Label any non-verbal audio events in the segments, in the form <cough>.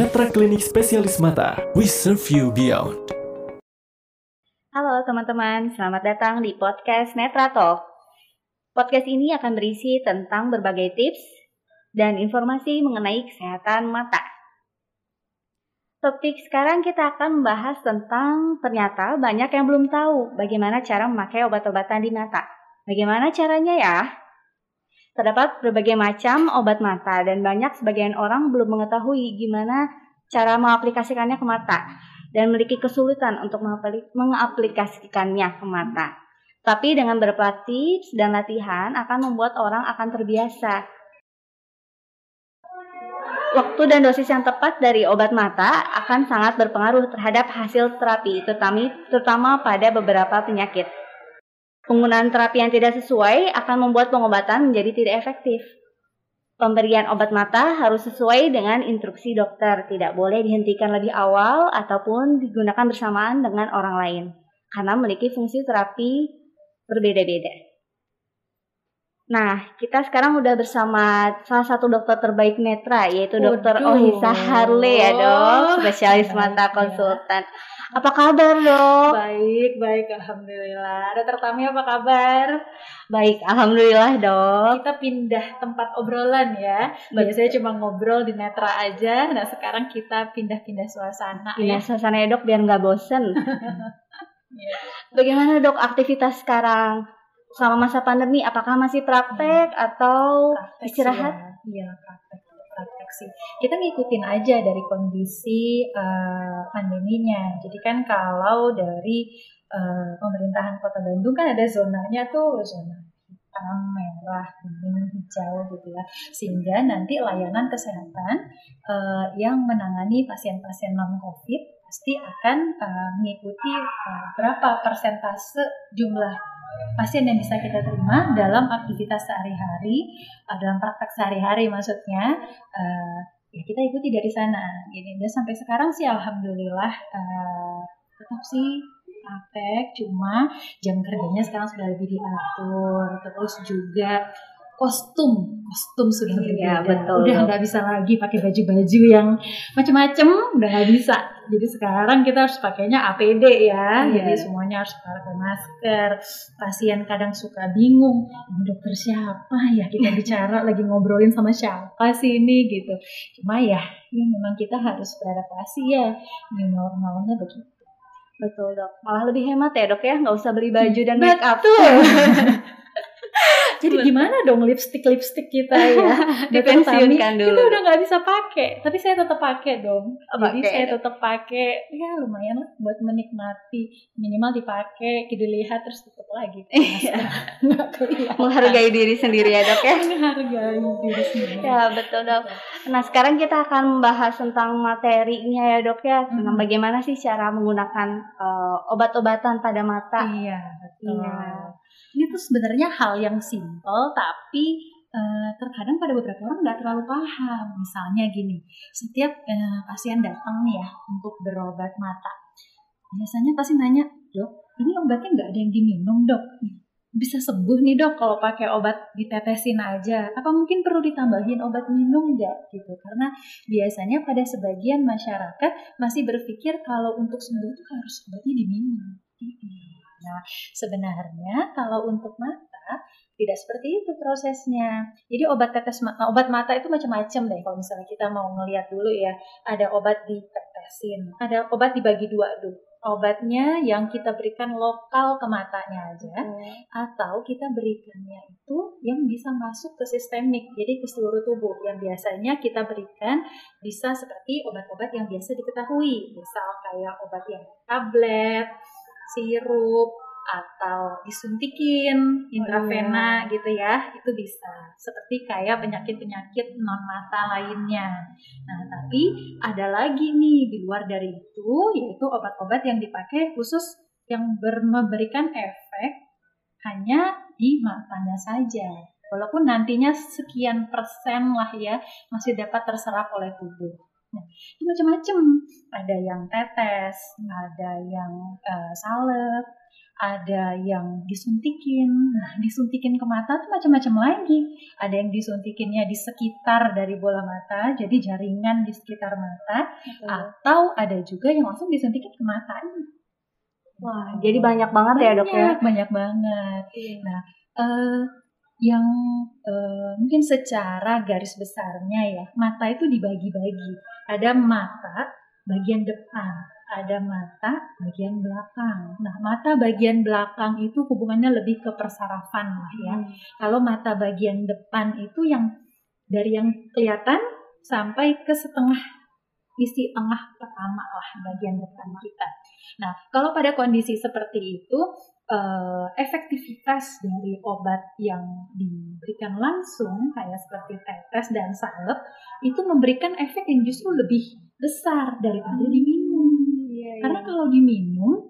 Netra Klinik Spesialis Mata. We serve you beyond. Halo teman-teman, selamat datang di podcast Netra Talk. Podcast ini akan berisi tentang berbagai tips dan informasi mengenai kesehatan mata. Topik sekarang kita akan membahas tentang ternyata banyak yang belum tahu bagaimana cara memakai obat-obatan di mata. Bagaimana caranya ya? Terdapat berbagai macam obat mata dan banyak sebagian orang belum mengetahui gimana cara mengaplikasikannya ke mata dan memiliki kesulitan untuk mengaplikasikannya ke mata. Tapi dengan beberapa tips dan latihan akan membuat orang akan terbiasa. Waktu dan dosis yang tepat dari obat mata akan sangat berpengaruh terhadap hasil terapi, terutama, terutama pada beberapa penyakit. Penggunaan terapi yang tidak sesuai akan membuat pengobatan menjadi tidak efektif. Pemberian obat mata harus sesuai dengan instruksi dokter, tidak boleh dihentikan lebih awal ataupun digunakan bersamaan dengan orang lain, karena memiliki fungsi terapi berbeda-beda. Nah, kita sekarang udah bersama salah satu dokter terbaik netra, yaitu Dokter Ohisa Harle ya dok, spesialis mata konsultan. Apa kabar dok? Baik, baik, alhamdulillah. Dokter Tami apa kabar? Baik, alhamdulillah dok. Kita pindah tempat obrolan ya. Biasanya cuma ngobrol di netra aja. Nah sekarang kita pindah-pindah suasana. Pindah ya. suasana ya dok biar nggak bosen. <laughs> ya. Bagaimana dok aktivitas sekarang? Selama masa pandemi, apakah masih praktek hmm. atau praktek istirahat? Iya, ya, praktek sih. Kita ngikutin aja dari kondisi uh, pandeminya. Jadi kan kalau dari uh, pemerintahan Kota Bandung kan ada zonanya tuh zona hitam, merah, kuning, hijau gitu ya. Sehingga nanti layanan kesehatan uh, yang menangani pasien-pasien non COVID pasti akan uh, mengikuti uh, berapa persentase jumlah pasien yang bisa kita terima dalam aktivitas sehari-hari, uh, dalam praktek sehari-hari maksudnya, uh, ya kita ikuti dari sana. Jadi dan sampai sekarang sih alhamdulillah uh, tetap sih praktek, cuma jam kerjanya sekarang sudah lebih diatur, terus juga kostum. Kostum sudah iya, berbeda. betul, udah nggak bisa lagi pakai baju-baju yang macem-macem udah nggak bisa. Jadi sekarang kita harus pakainya APD ya. Iya. jadi semuanya harus pakai masker. Pasien kadang suka bingung ini dokter siapa ya? Kita <laughs> bicara lagi ngobrolin sama siapa sih ini gitu. Cuma ya ini memang kita harus beradaptasi ya. Ini normalnya begitu. Betul dok, malah lebih hemat ya dok ya, nggak usah beli baju dan make up. <laughs> Jadi gimana dong lipstick lipstick kita <laughs> ya? Dipensiunkan dulu. Kita udah nggak bisa pakai, tapi saya tetap pakai dong. Oh, Jadi saya tetap pakai, ya lumayan lah buat menikmati. Minimal dipakai, dilihat terus tutup lagi. Iya. Menghargai diri sendiri ya dok ya. Menghargai diri sendiri. Ya betul dok. Nah sekarang kita akan membahas tentang materinya ya dok ya, tentang hmm. bagaimana sih cara menggunakan uh, obat-obatan pada mata. Iya betul. Iya ini tuh sebenarnya hal yang simple tapi uh, terkadang pada beberapa orang nggak terlalu paham. Misalnya gini, setiap uh, pasien datang nih ya untuk berobat mata, biasanya pasti nanya, dok, ini obatnya nggak ada yang diminum dok? Bisa sembuh nih dok kalau pakai obat ditetesin aja? Apa mungkin perlu ditambahin obat minum nggak gitu? Karena biasanya pada sebagian masyarakat masih berpikir kalau untuk sembuh itu harus obatnya diminum. Nah, sebenarnya kalau untuk mata tidak seperti itu prosesnya. Jadi obat tetes mata, obat mata itu macam-macam deh. Kalau misalnya kita mau ngelihat dulu ya, ada obat ditetesin, ada obat dibagi dua dulu. Obatnya yang kita berikan lokal ke matanya aja, hmm. atau kita berikannya itu yang bisa masuk ke sistemik, jadi ke seluruh tubuh. Yang biasanya kita berikan bisa seperti obat-obat yang biasa diketahui, misal kayak obat yang tablet, sirup atau disuntikin intravena oh, iya. gitu ya itu bisa. Seperti kayak penyakit-penyakit non mata lainnya. Nah tapi ada lagi nih di luar dari itu yaitu obat-obat yang dipakai khusus yang memberikan efek hanya di matanya saja. Walaupun nantinya sekian persen lah ya masih dapat terserap oleh tubuh Nah, itu macam-macam. Ada yang tetes, ada yang uh, salep, ada yang disuntikin. Nah, disuntikin ke mata tuh macam-macam lagi. Ada yang disuntikinnya di sekitar dari bola mata, jadi jaringan di sekitar mata, atau ada juga yang langsung disuntikin ke mata. Wah, jadi banyak banget ya dok ya. Banyak, banyak banget. Nah, eh, yang eh, mungkin secara garis besarnya ya, mata itu dibagi-bagi. Ada mata bagian depan, ada mata bagian belakang. Nah, mata bagian belakang itu hubungannya lebih ke persarafan lah ya. Hmm. Kalau mata bagian depan itu yang dari yang kelihatan sampai ke setengah isi tengah pertama lah bagian depan kita. Nah, kalau pada kondisi seperti itu, eh, efektivitas dari obat yang diberikan langsung kayak seperti tetes dan salep itu memberikan efek yang justru lebih besar daripada diminum. Iya, iya. Karena kalau diminum,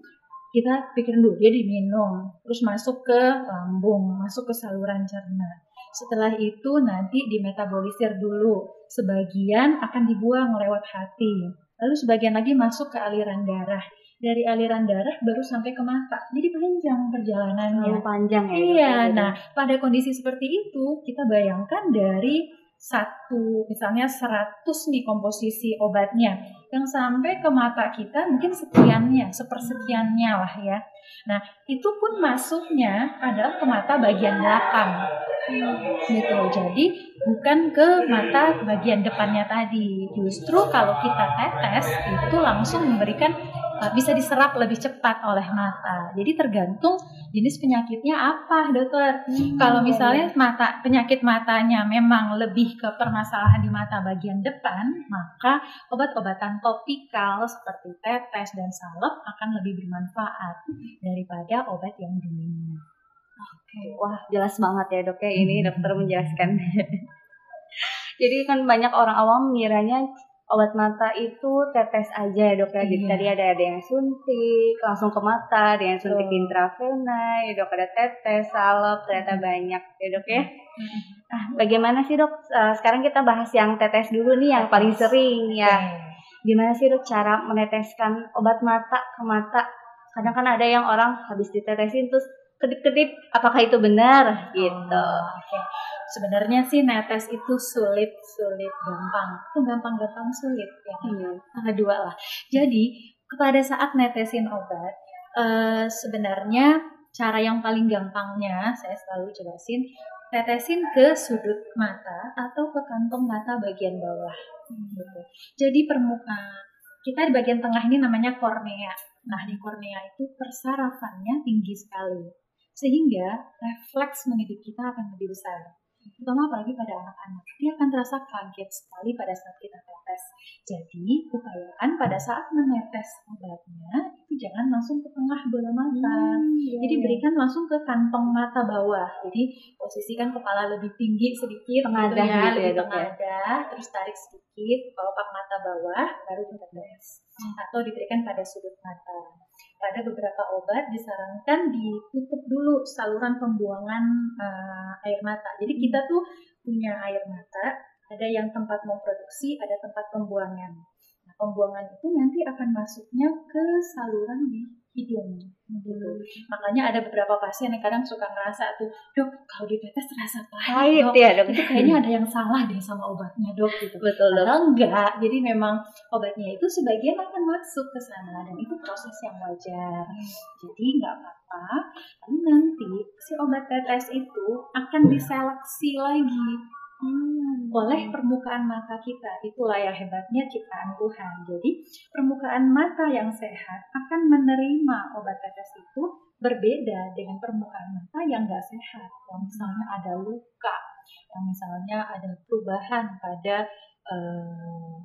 kita pikirin dulu dia diminum, terus masuk ke lambung, masuk ke saluran cerna. Setelah itu nanti dimetabolisir dulu. Sebagian akan dibuang lewat hati. Lalu sebagian lagi masuk ke aliran darah. Dari aliran darah baru sampai ke mata. Jadi panjang perjalanannya. terlalu panjang ya. Iya, ya, nah pada kondisi seperti itu kita bayangkan dari satu misalnya 100 nih komposisi obatnya yang sampai ke mata kita mungkin sekiannya, sepersekiannya lah ya. Nah, itu pun masuknya adalah ke mata bagian belakang. Gitu. Jadi bukan ke mata bagian depannya tadi. Justru kalau kita tetes itu langsung memberikan bisa diserap lebih cepat oleh mata. Jadi tergantung jenis penyakitnya apa, dokter. Hmm, Kalau iya, misalnya mata penyakit matanya memang lebih ke permasalahan di mata bagian depan, maka obat-obatan topikal seperti tetes dan salep akan lebih bermanfaat daripada obat yang diminum. Oke, Wah, jelas banget ya dok ya ini Hmm. dokter menjelaskan. <laughs> Jadi kan banyak orang awam mengiranya obat mata itu tetes aja ya dok ya. Jadi Iya. tadi ada ada yang suntik langsung ke mata, ada yang suntik Betul. intravena, ya dok ada tetes, salep, ternyata banyak ya dok ya. Hmm. Nah, bagaimana sih dok? Eh, sekarang kita bahas yang tetes dulu nih yang paling sering ya. Gimana sih dok cara meneteskan obat mata ke mata? Kadang kan ada yang orang habis ditetesin terus kedip-kedip, apakah itu benar? Gitu. Oh, Oke. Sebenarnya sih netes itu sulit, sulit, gampang. Itu gampang-gampang sulit ya. Hmm. Dua lah. Jadi pada saat netesin obat, eh, sebenarnya cara yang paling gampangnya saya selalu jelasin, tetesin ke sudut mata atau ke kantong mata bagian bawah. Gitu. Jadi permukaan kita di bagian tengah ini namanya kornea. Nah di kornea itu persarafannya tinggi sekali, sehingga refleks mengedip kita akan lebih besar terutama apalagi pada anak-anak. Dia akan terasa kaget sekali pada saat kita tetes. Jadi, upayakan pada saat menetes obatnya, itu jangan langsung ke tengah bola mata. iya, Jadi berikan langsung ke kantong mata bawah. Jadi posisikan kepala lebih tinggi sedikit, Tengadah gitu ya, gitu ya, lebih ya? terus tarik sedikit, kelopak mata bawah, baru ditetes. Atau diberikan pada sudut mata. Pada beberapa obat disarankan ditutup dulu saluran pembuangan eh, air mata. Jadi kita tuh punya air mata, ada yang tempat memproduksi, ada tempat pembuangan. Nah, pembuangan itu nanti akan masuknya ke saluran di hidung gitu. Makanya ada beberapa pasien yang kadang suka ngerasa tuh, dok kalau ditetes terasa pahit, dok. ya dok. Itu kayaknya <laughs> ada yang salah deh sama obatnya dok gitu. Betul dok. Enggak, jadi memang obatnya itu sebagian akan masuk ke sana dan itu proses yang wajar. Jadi nggak apa-apa, lalu nanti si obat tetes itu akan diseleksi lagi Hmm. oleh permukaan mata kita. Itulah yang hebatnya ciptaan Tuhan. Jadi permukaan mata yang sehat akan menerima obat tetes itu berbeda dengan permukaan mata yang nggak sehat. Yang misalnya ada luka, yang misalnya ada perubahan pada eh,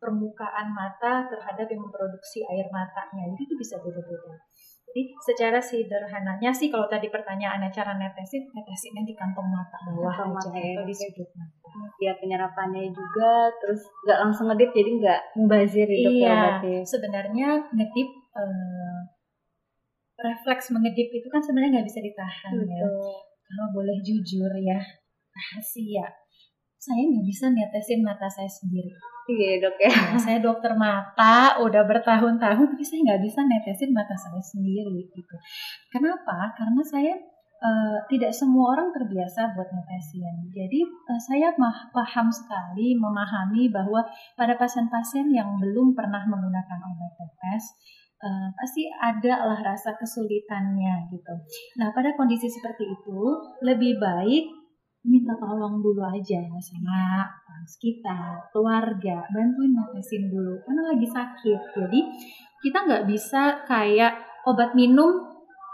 permukaan mata terhadap yang memproduksi air matanya. Jadi itu bisa beda-beda. Jadi secara sederhananya sih kalau tadi pertanyaannya cara netesin, netesinnya di kantong mata bawah Kantong aja mata ya. atau di sudut mata. Biar penyerapannya juga, terus nggak langsung ngedip, jadi nggak ya dok ya Iya, sebenarnya ngedip eh, refleks mengedip itu kan sebenarnya nggak bisa ditahan ya. Betul. Kalau boleh jujur ya, rahasia. Saya nggak bisa netesin mata saya sendiri. Iya dok ya. Nah, saya dokter mata, udah bertahun-tahun, tapi saya nggak bisa netesin mata saya sendiri gitu. Kenapa? Karena saya uh, tidak semua orang terbiasa buat netesin. Jadi uh, saya mah, paham sekali, memahami bahwa pada pasien-pasien yang belum pernah menggunakan obat tetes, uh, pasti ada lah rasa kesulitannya gitu. Nah pada kondisi seperti itu, lebih baik minta tolong dulu aja sama orang sekitar, keluarga, bantuin netesin dulu karena lagi sakit. Jadi kita nggak bisa kayak obat minum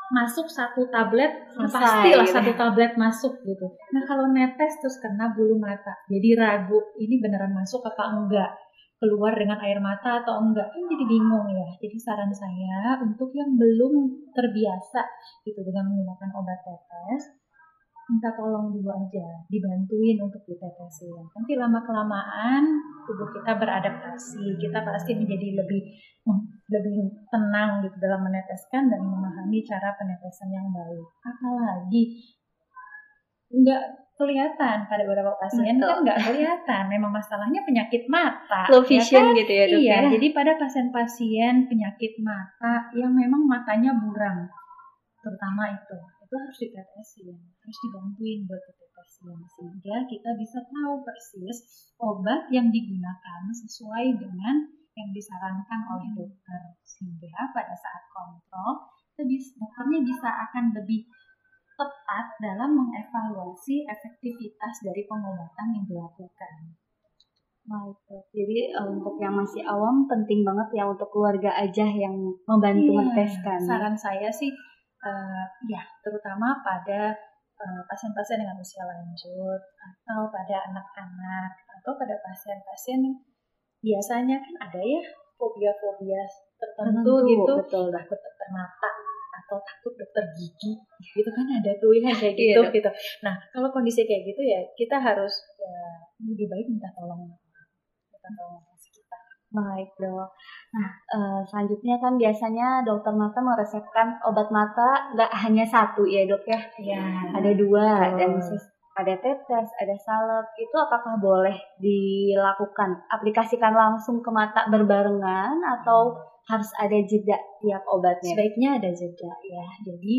masuk satu tablet Selesai, pastilah gitu. satu tablet masuk gitu. Nah kalau netes terus kena bulu mata, jadi ragu ini beneran masuk apa enggak, keluar dengan air mata atau enggak kan jadi bingung ya. Jadi saran saya untuk yang belum terbiasa gitu dengan menggunakan obat tetes minta tolong dulu aja, dibantuin untuk ditetesin. Nanti lama kelamaan tubuh kita beradaptasi, kita pasti menjadi lebih lebih tenang gitu dalam meneteskan dan memahami cara penetesan yang baik. Apalagi nggak kelihatan pada beberapa pasien Betul. kan nggak kelihatan memang masalahnya penyakit mata low ya vision ya kan? gitu ya dok iya ya? jadi pada pasien-pasien penyakit mata yang memang matanya buram terutama itu itu harus ditetesin, harus dibantuin buat ditetesin sehingga kita bisa tahu persis obat yang digunakan sesuai dengan yang disarankan oleh hmm. dokter sehingga pada saat kontrol dokternya bisa akan lebih tepat dalam mengevaluasi efektivitas dari pengobatan yang dilakukan. Baik, jadi uh, untuk yang masih awam penting banget ya untuk keluarga aja yang membantu iya, menteskan. Saran saya sih uh, ya terutama pada uh, pasien-pasien dengan usia lanjut atau pada anak-anak atau pada pasien-pasien biasanya kan ada ya fobia-fobia tertentu Tentu, gitu. betul. Takut dokter mata atau takut dokter gigi gitu kan ada tuh ya kayak gitu iya, gitu. Nah kalau kondisi kayak gitu ya kita harus ya lebih baik minta tolong. Minta tolong Baik dok. Nah uh, selanjutnya kan biasanya dokter mata meresepkan obat mata nggak hanya satu ya dok ya? Iya. Ada dua oh. dan ada tetes, ada salep. Itu apakah boleh dilakukan? Aplikasikan langsung ke mata berbarengan atau harus ada jeda tiap obatnya? Sebaiknya ada jeda ya. Jadi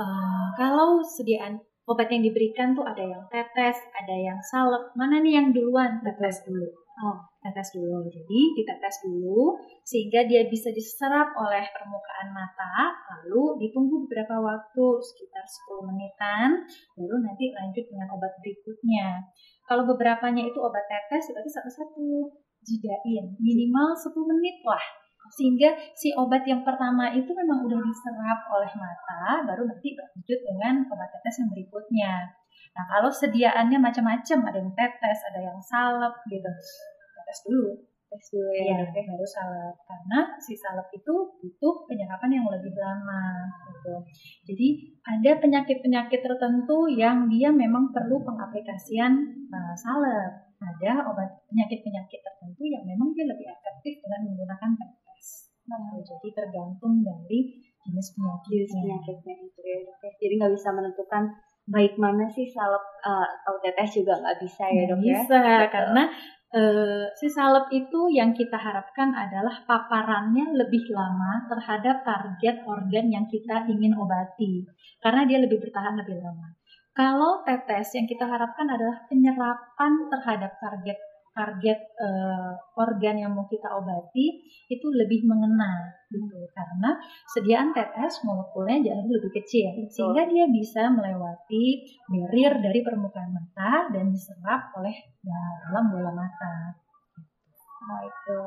uh, kalau sediaan obat yang diberikan tuh ada yang tetes, ada yang salep. Mana nih yang duluan? Tetes dulu. Oh, tetes dulu. Jadi ditetes dulu sehingga dia bisa diserap oleh permukaan mata, lalu ditunggu beberapa waktu sekitar 10 menitan, baru nanti lanjut dengan obat berikutnya. Kalau beberapanya itu obat tetes, berarti satu-satu jedain minimal 10 menit lah sehingga si obat yang pertama itu memang udah diserap oleh mata baru nanti lanjut dengan obat tetes yang berikutnya nah kalau sediaannya macam-macam ada yang tetes ada yang salep gitu tes dulu. Tes dulu ya, ya baru salep. Karena si salep itu butuh penyerapan yang lebih lama gitu. Jadi ada penyakit-penyakit tertentu yang dia memang perlu pengaplikasian uh, salep. Ada obat penyakit-penyakit tertentu yang memang dia lebih efektif dengan menggunakan tes nah, jadi tergantung dari jenis penyakitnya. Jenis penyakitnya itu ya ya. jadi nggak bisa menentukan baik mana sih salep uh, atau tetes juga nggak bisa ya dok ya bisa karena uh, si salep itu yang kita harapkan adalah paparannya lebih lama terhadap target organ yang kita ingin obati karena dia lebih bertahan lebih lama. Kalau tetes yang kita harapkan adalah penyerapan terhadap target target uh, organ yang mau kita obati itu lebih mengena gitu karena sediaan tetes molekulnya jauh lebih kecil Betul. sehingga dia bisa melewati barrier dari permukaan mata dan diserap oleh dalam bola mata. Nah itu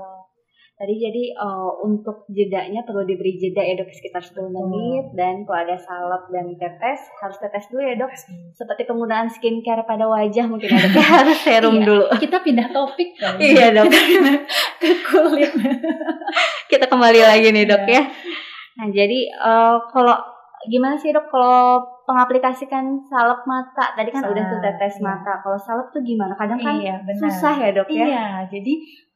Tadi jadi uh, untuk jedanya perlu diberi jeda ya dok sekitar 10 menit dan kalau ada salep dan tetes harus tetes dulu ya dok. Seperti penggunaan skincare pada wajah mungkin ada <laughs> ya, harus serum iya, dulu. Kita pindah topik kan. iya dok. Ke kulit. <laughs> kita kembali lagi nih dok iya. ya. Nah jadi uh, kalau gimana sih dok kalau pengaplikasikan salep mata tadi kan Sa udah tuh tetes iya. mata kalau salep tuh gimana kadang kan iya, susah ya dok ya iya jadi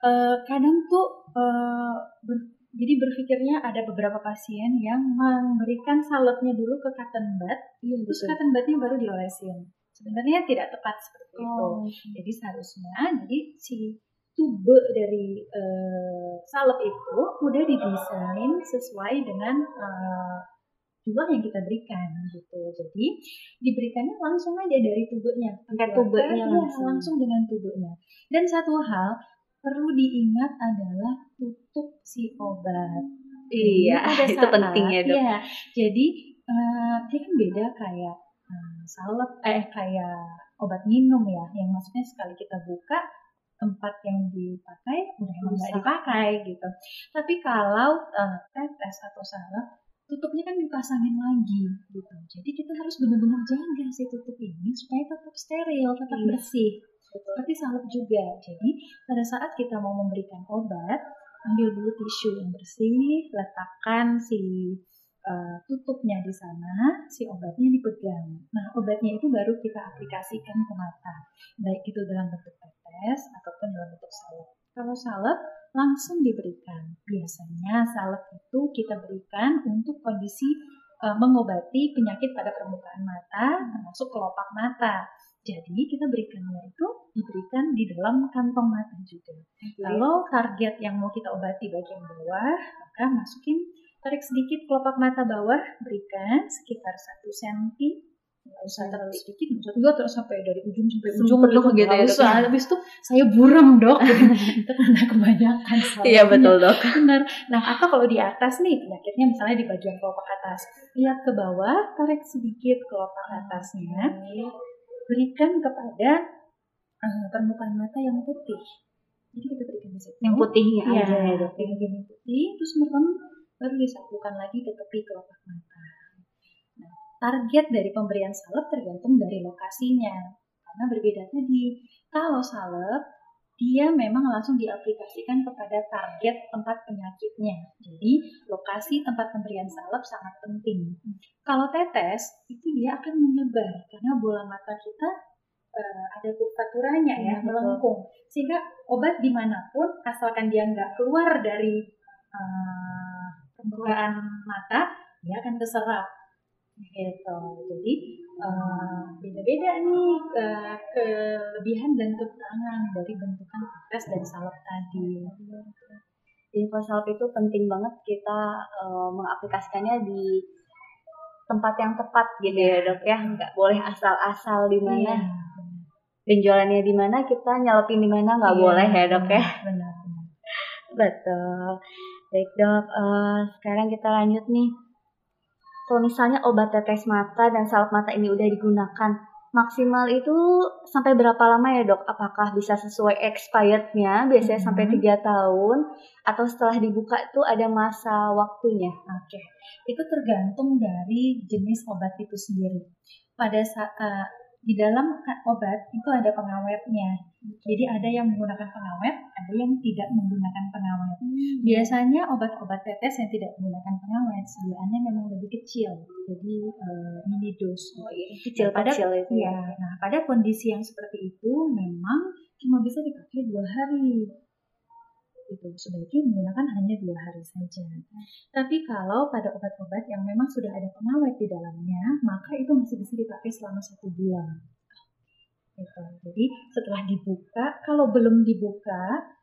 uh, kadang tuh uh, ber, jadi berpikirnya ada beberapa pasien yang memberikan salepnya dulu ke cotton bud, iya, terus cotton budnya baru diolesin. Sebenarnya tidak tepat seperti itu. Oh. Jadi seharusnya jadi si tube dari eh, salep itu udah didesain sesuai dengan eh, jumlah yang kita berikan gitu. Jadi diberikannya langsung aja dari tubenya. Pakai tubenya iya, langsung. langsung dengan tubenya. Dan satu hal perlu diingat adalah tutup si obat. Iya, pada <laughs> itu saat- penting ya dok. Iya, jadi eh, dia kan beda kayak eh, salep, eh kayak obat minum ya, yang maksudnya sekali kita buka tempat yang dipakai udah emang nggak dipakai gitu. Tapi kalau eh, tetes atau salep, tutupnya kan dipasangin lagi gitu. Jadi kita harus benar-benar jaga si tutup ini supaya tetap steril, tetap Iya. bersih. Seperti salep juga. Jadi pada saat kita mau memberikan obat, ambil dulu tisu yang bersih, letakkan si uh, tutupnya di sana, si obatnya dipegang. Nah, obatnya itu baru kita aplikasikan ke mata, baik itu dalam bentuk tetes ataupun dalam bentuk salep. Kalau salep langsung diberikan. Biasanya salep itu kita berikan untuk kondisi uh, mengobati penyakit pada permukaan mata, termasuk kelopak mata. Jadi kita berikannya itu diberikan di dalam kantong mata juga. Kalau target yang mau kita obati bagian bawah, maka masukin tarik sedikit kelopak mata bawah, berikan sekitar 1 cm. Nggak usah terlalu sedikit, usah juga terus sampai dari ujung sampai ujung penuh gitu ya, nggak dok. usah. Habis itu saya buram dok, <laughs> itu karena kebanyakan Iya betul dok. Benar. Nah, atau kalau di atas nih, penyakitnya misalnya di bagian kelopak atas. Lihat ke bawah, tarik sedikit kelopak atasnya, berikan kepada eh, permukaan mata yang putih. Jadi kita berikan di situ. Yang putihnya Iya, aja ya dok. yang putih, terus merem, baru disatukan lagi ke tepi kelopak mata. Nah, target dari pemberian salep tergantung dari lokasinya. Karena berbeda tadi. Kalau salep, dia memang langsung diaplikasikan kepada target tempat penyakitnya. Jadi, lokasi tempat pemberian salep sangat penting. Kalau tetes, itu dia akan menyebar karena bola mata kita eh, ada kurvaturanya ya, betul. melengkung. Sehingga obat di mana pun, asalkan dia nggak keluar dari eh, permukaan mata, dia akan keserap. Gitu. Jadi eh, beda-beda nih eh, kelebihan dan kekurangan dari bentukan tetes dan salep tadi. Jadi salep itu penting banget kita eh, mengaplikasikannya di tempat yang tepat gitu ya dok ya. Nggak boleh asal-asal di mana. Iya. Benjolannya di mana kita nyelepin di mana nggak Iya, boleh ya dok ya. Benar, benar. <laughs> Betul. Baik dok, Eh, sekarang kita lanjut nih. Kalau misalnya obat tetes mata dan salep mata ini udah digunakan, maksimal itu sampai berapa lama ya dok? Apakah bisa sesuai expirednya, biasanya sampai Mhm. tiga tahun, atau setelah dibuka itu ada masa waktunya? Oke, itu tergantung dari jenis obat itu sendiri. Pada saat eh, di dalam obat itu ada pengawetnya. Jadi ada yang menggunakan pengawet, ada yang tidak menggunakan pengawet. Biasanya obat-obat tetes yang tidak menggunakan pengawet sediaannya memang lebih kecil, jadi eh, mini dose. Oh iya, Pada- kecil-kecil itu Iya, ya. nah pada kondisi yang seperti itu memang cuma bisa dipakai dua hari. Itu sebaiknya menggunakan hanya dua hari saja. Tapi kalau pada obat-obat yang memang sudah ada pengawet di dalamnya, maka itu masih bisa dipakai selama satu bulan. Gitu. Jadi setelah dibuka, kalau belum dibuka,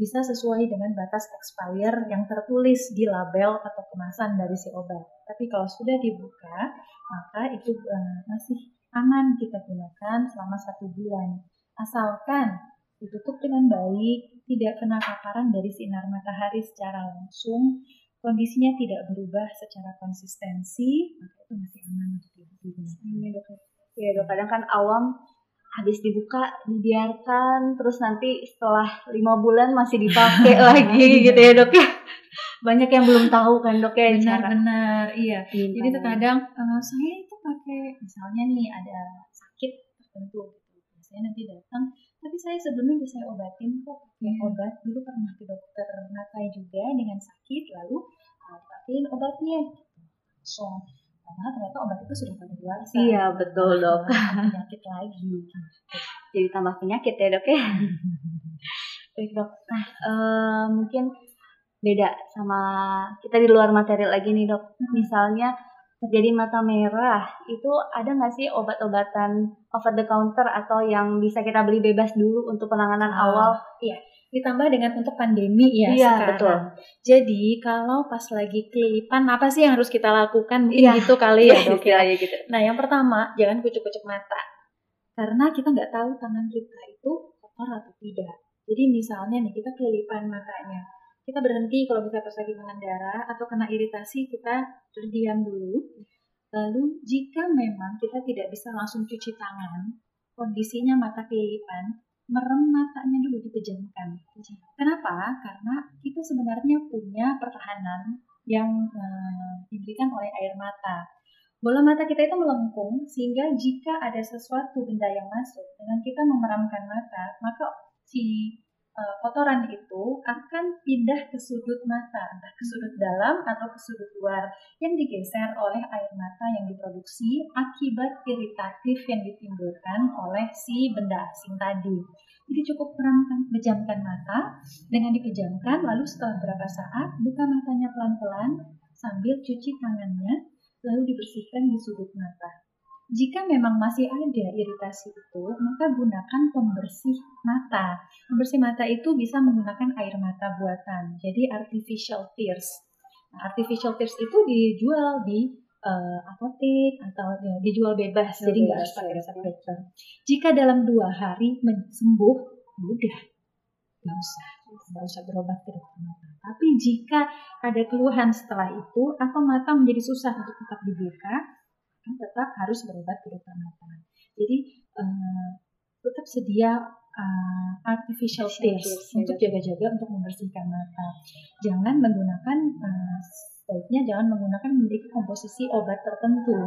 bisa sesuai dengan batas expire yang tertulis di label atau kemasan dari si obat. Tapi kalau sudah dibuka, maka itu eh, masih aman kita gunakan selama satu bulan. Asalkan ditutup dengan baik, tidak kena paparan dari sinar matahari secara langsung, kondisinya tidak berubah secara konsistensi, maka itu masih aman untuk digunakan. Iya dok. Iya kadang kan awam habis dibuka dibiarkan terus nanti setelah lima bulan masih dipakai <laughs> lagi gitu ya dok ya banyak yang belum tahu kan dok ya Benar-benar, iya. Jadi Jadi terkadang eh, saya itu pakai misalnya nih ada sakit tertentu gitu. Biasanya nanti datang, tapi saya sebelumnya udah saya obatin kok pakai obat. Dulu pernah ke dokter mata juga dengan sakit, lalu uh, dipakein obatnya. So, padahal ternyata obat itu sudah pada dewasa. Iya, betul, Dok. Penyakit lagi. jadi tambah penyakit ya dok ya <laughs> baik dok nah eh, mungkin beda sama kita di luar materi lagi nih dok misalnya terjadi mata merah, itu ada nggak sih obat-obatan over the counter atau yang bisa kita beli bebas dulu untuk penanganan Oh, awal? Ditambah dengan untuk pandemi ya Iya, sekarang. betul. Jadi kalau pas lagi kelipan apa sih yang harus kita lakukan? Mungkin Iya. gitu kali ya <laughs> dok ya. Gitu. Nah yang pertama jangan kucuk-kucuk mata. Karena kita nggak tahu tangan kita itu kotor atau tidak. Jadi misalnya nih kita kelipan matanya. Kita berhenti kalau bisa pas lagi mengendara atau kena iritasi kita terdiam dulu. Lalu jika memang kita tidak bisa langsung cuci tangan, kondisinya mata kelipan, merem matanya dulu dipejamkan. Kenapa? Karena kita sebenarnya punya pertahanan yang eh, diberikan oleh air mata. Bola mata kita itu melengkung sehingga jika ada sesuatu benda yang masuk dengan kita memeramkan mata, maka si eh, kotoran itu akan pindah ke sudut mata, entah ke sudut dalam atau ke sudut luar yang digeser oleh air mata yang diproduksi akibat iritatif yang ditimbulkan oleh si benda asing tadi. Jadi cukup peramkan, pejamkan mata dengan dipejamkan, lalu setelah beberapa saat buka matanya pelan-pelan sambil cuci tangannya, lalu dibersihkan di sudut mata. Jika memang masih ada iritasi itu, maka gunakan pembersih mata. Pembersih mata itu bisa menggunakan air mata buatan, jadi artificial tears. Nah, artificial tears itu dijual di eh, apotek atau ya, dijual bebas, Jual jadi nggak harus pakai ya. resep dokter. Jika dalam dua hari sembuh, ya udah, nggak usah, nggak usah berobat ke dokter mata. Tapi jika ada keluhan setelah itu atau mata menjadi susah untuk tetap dibuka, kan tetap harus berobat ke dokter mata. Jadi eh, tetap sedia eh, artificial tears ya, untuk jaga-jaga untuk membersihkan mata. Jangan menggunakan eh, sebaiknya jangan menggunakan memiliki komposisi obat tertentu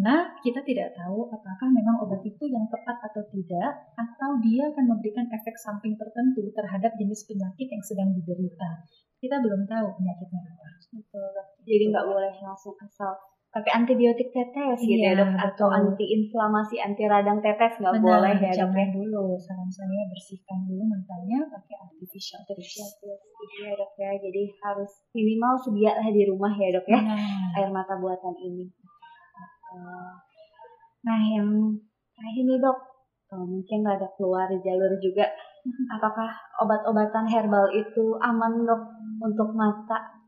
karena kita tidak tahu apakah memang obat itu yang tepat atau tidak atau dia akan memberikan efek samping tertentu terhadap jenis penyakit yang sedang diderita. Kita belum tahu penyakitnya apa. Betul. Jadi nggak boleh langsung asal pakai antibiotik tetes gitu ya Iya, dok atau betul. anti inflamasi anti radang tetes nggak boleh ya dok ya. dulu. Saran saya bersihkan dulu matanya pakai artificial tears. Iya dok ya. Jadi harus minimal sedia lah di rumah ya dok ya Nah, air mata buatan ini. Nah yang terakhir nih dok, eh, mungkin ada keluar jalur juga. Apakah obat-obatan herbal itu aman dok untuk mata?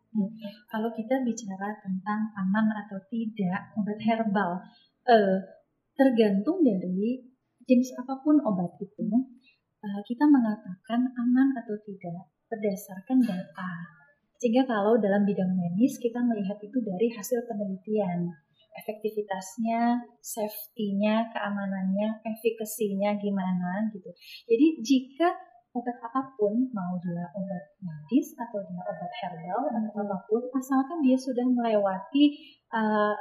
Kalau kita bicara tentang aman atau tidak obat herbal, eh, tergantung dari jenis apa pun obat itu, eh, kita mengatakan aman atau tidak berdasarkan data. Sehingga kalau dalam bidang medis kita melihat itu dari hasil penelitian, efektivitasnya, safety-nya, keamanannya, efikasinya gimana gitu. Jadi jika obat apa pun, mau dia obat medis atau dia obat herbal atau apa pun, asalkan dia sudah melewati uh,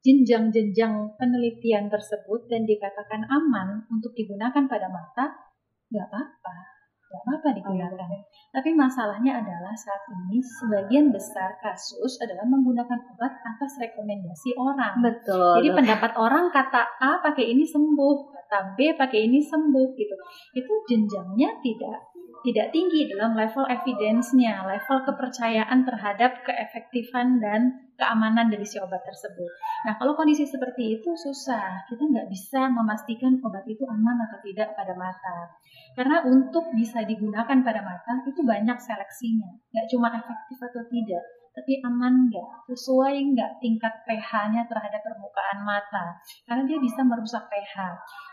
jenjang-jenjang penelitian tersebut dan dikatakan aman untuk digunakan pada mata, nggak apa-apa, nggak apa-apa digunakan. Tapi masalahnya adalah saat ini sebagian besar kasus adalah menggunakan obat atas rekomendasi orang. Betul. Jadi dok. pendapat orang kata A pakai ini sembuh, kata B pakai ini sembuh gitu. Itu jenjangnya tidak tidak tinggi dalam level evidence-nya, level kepercayaan terhadap keefektifan dan keamanan dari si obat tersebut. Nah, kalau kondisi seperti itu susah. Kita nggak bisa memastikan obat itu aman atau tidak pada mata. Karena untuk bisa digunakan pada mata itu banyak seleksinya. Nggak cuma efektif atau tidak, tapi aman nggak, sesuai nggak tingkat pH-nya terhadap permukaan mata. Karena dia bisa merusak pH.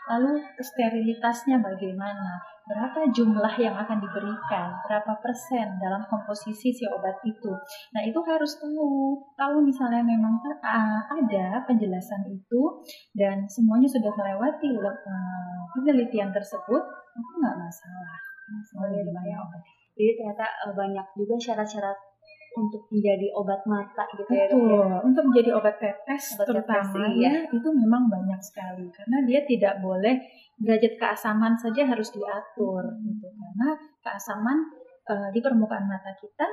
Lalu sterilitasnya bagaimana? Berapa jumlah yang akan diberikan? Berapa persen dalam komposisi si obat itu? Nah itu harus tahu. Kalau misalnya memang ada penjelasan itu dan semuanya sudah melewati eh, penelitian tersebut, maka nggak masalah. Obat Jadi ternyata eh, banyak juga syarat-syarat untuk menjadi obat mata gitu ya dok. ya. Betul. Untuk menjadi obat tetes Obat tetes, terutama iya. ya itu memang banyak sekali karena dia tidak boleh derajat keasaman saja harus diatur gitu karena keasaman eh, di permukaan mata kita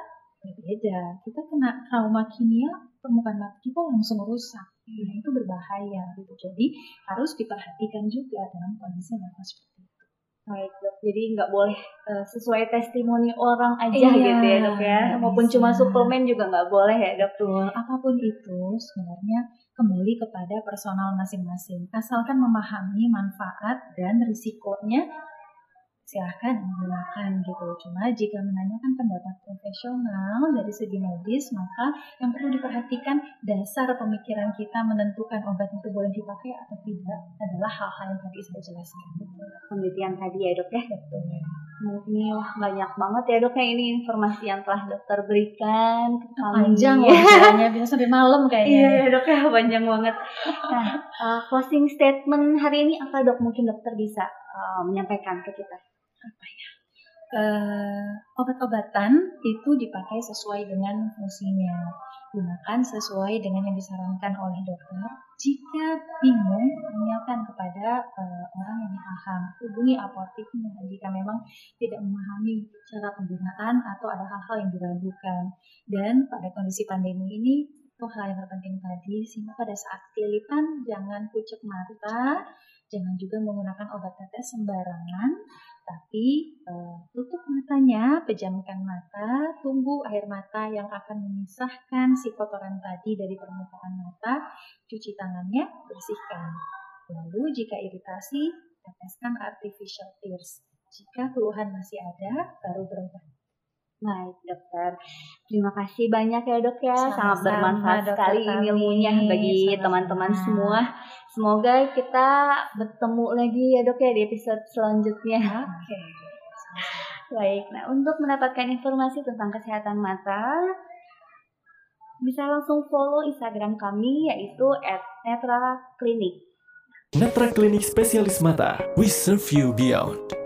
berbeda. Kita kena trauma kimia permukaan mata kita langsung rusak. Nah, itu berbahaya gitu. Jadi harus diperhatikan juga dalam kondisi level seperti itu. Baik dok, jadi nggak boleh uh, sesuai testimoni orang aja Iya, gitu ya dok ya. Maupun bisa. cuma suplemen juga nggak boleh ya dok. Betul, apa pun itu sebenarnya kembali kepada personal masing-masing. Asalkan memahami manfaat dan risikonya, silahkan gunakan gitu. Cuma jika menanyakan pendapat profesional dari segi medis, maka yang perlu diperhatikan dasar pemikiran kita menentukan obat itu boleh dipakai atau tidak adalah hal-hal yang tadi saya jelaskan. Penelitian tadi ya dok ya. Betul. Ini wah banyak banget ya dok ya ini informasi yang telah dokter berikan kami. Panjang <laughs> ceritanya, bisa sampai malam Iya kayaknya. ya dok ya panjang banget. Nah uh, closing statement hari ini apa dok mungkin dokter bisa uh, menyampaikan ke kita? Eh, obat-obatan itu dipakai sesuai dengan fungsinya. Gunakan sesuai dengan yang disarankan oleh dokter. Jika bingung, tanyakan kepada eh, orang yang paham. Hubungi apoteknya jika memang tidak memahami cara penggunaan atau ada hal-hal yang diragukan. Dan pada kondisi pandemi ini, itu hal yang terpenting tadi, sehingga pada saat kelilipan jangan pucuk mata, jangan juga menggunakan obat tetes sembarangan, tapi eh, tutup matanya, pejamkan mata, tunggu air mata yang akan memisahkan si kotoran tadi dari permukaan mata, cuci tangannya, bersihkan. Lalu jika iritasi, teteskan artificial tears. Jika keluhan masih ada, baru berobat. Baik dokter, terima kasih banyak ya dok ya, sangat Sama-sama, bermanfaat Dokter sekali ilmunya bagi Sama-sama. teman-teman semua. Semoga kita bertemu lagi ya dok ya di episode selanjutnya. Oke. Baik, nah untuk mendapatkan informasi tentang kesehatan mata, bisa langsung follow Instagram kami yaitu @netraclinic. Netra Klinik Spesialis Mata, we serve you beyond.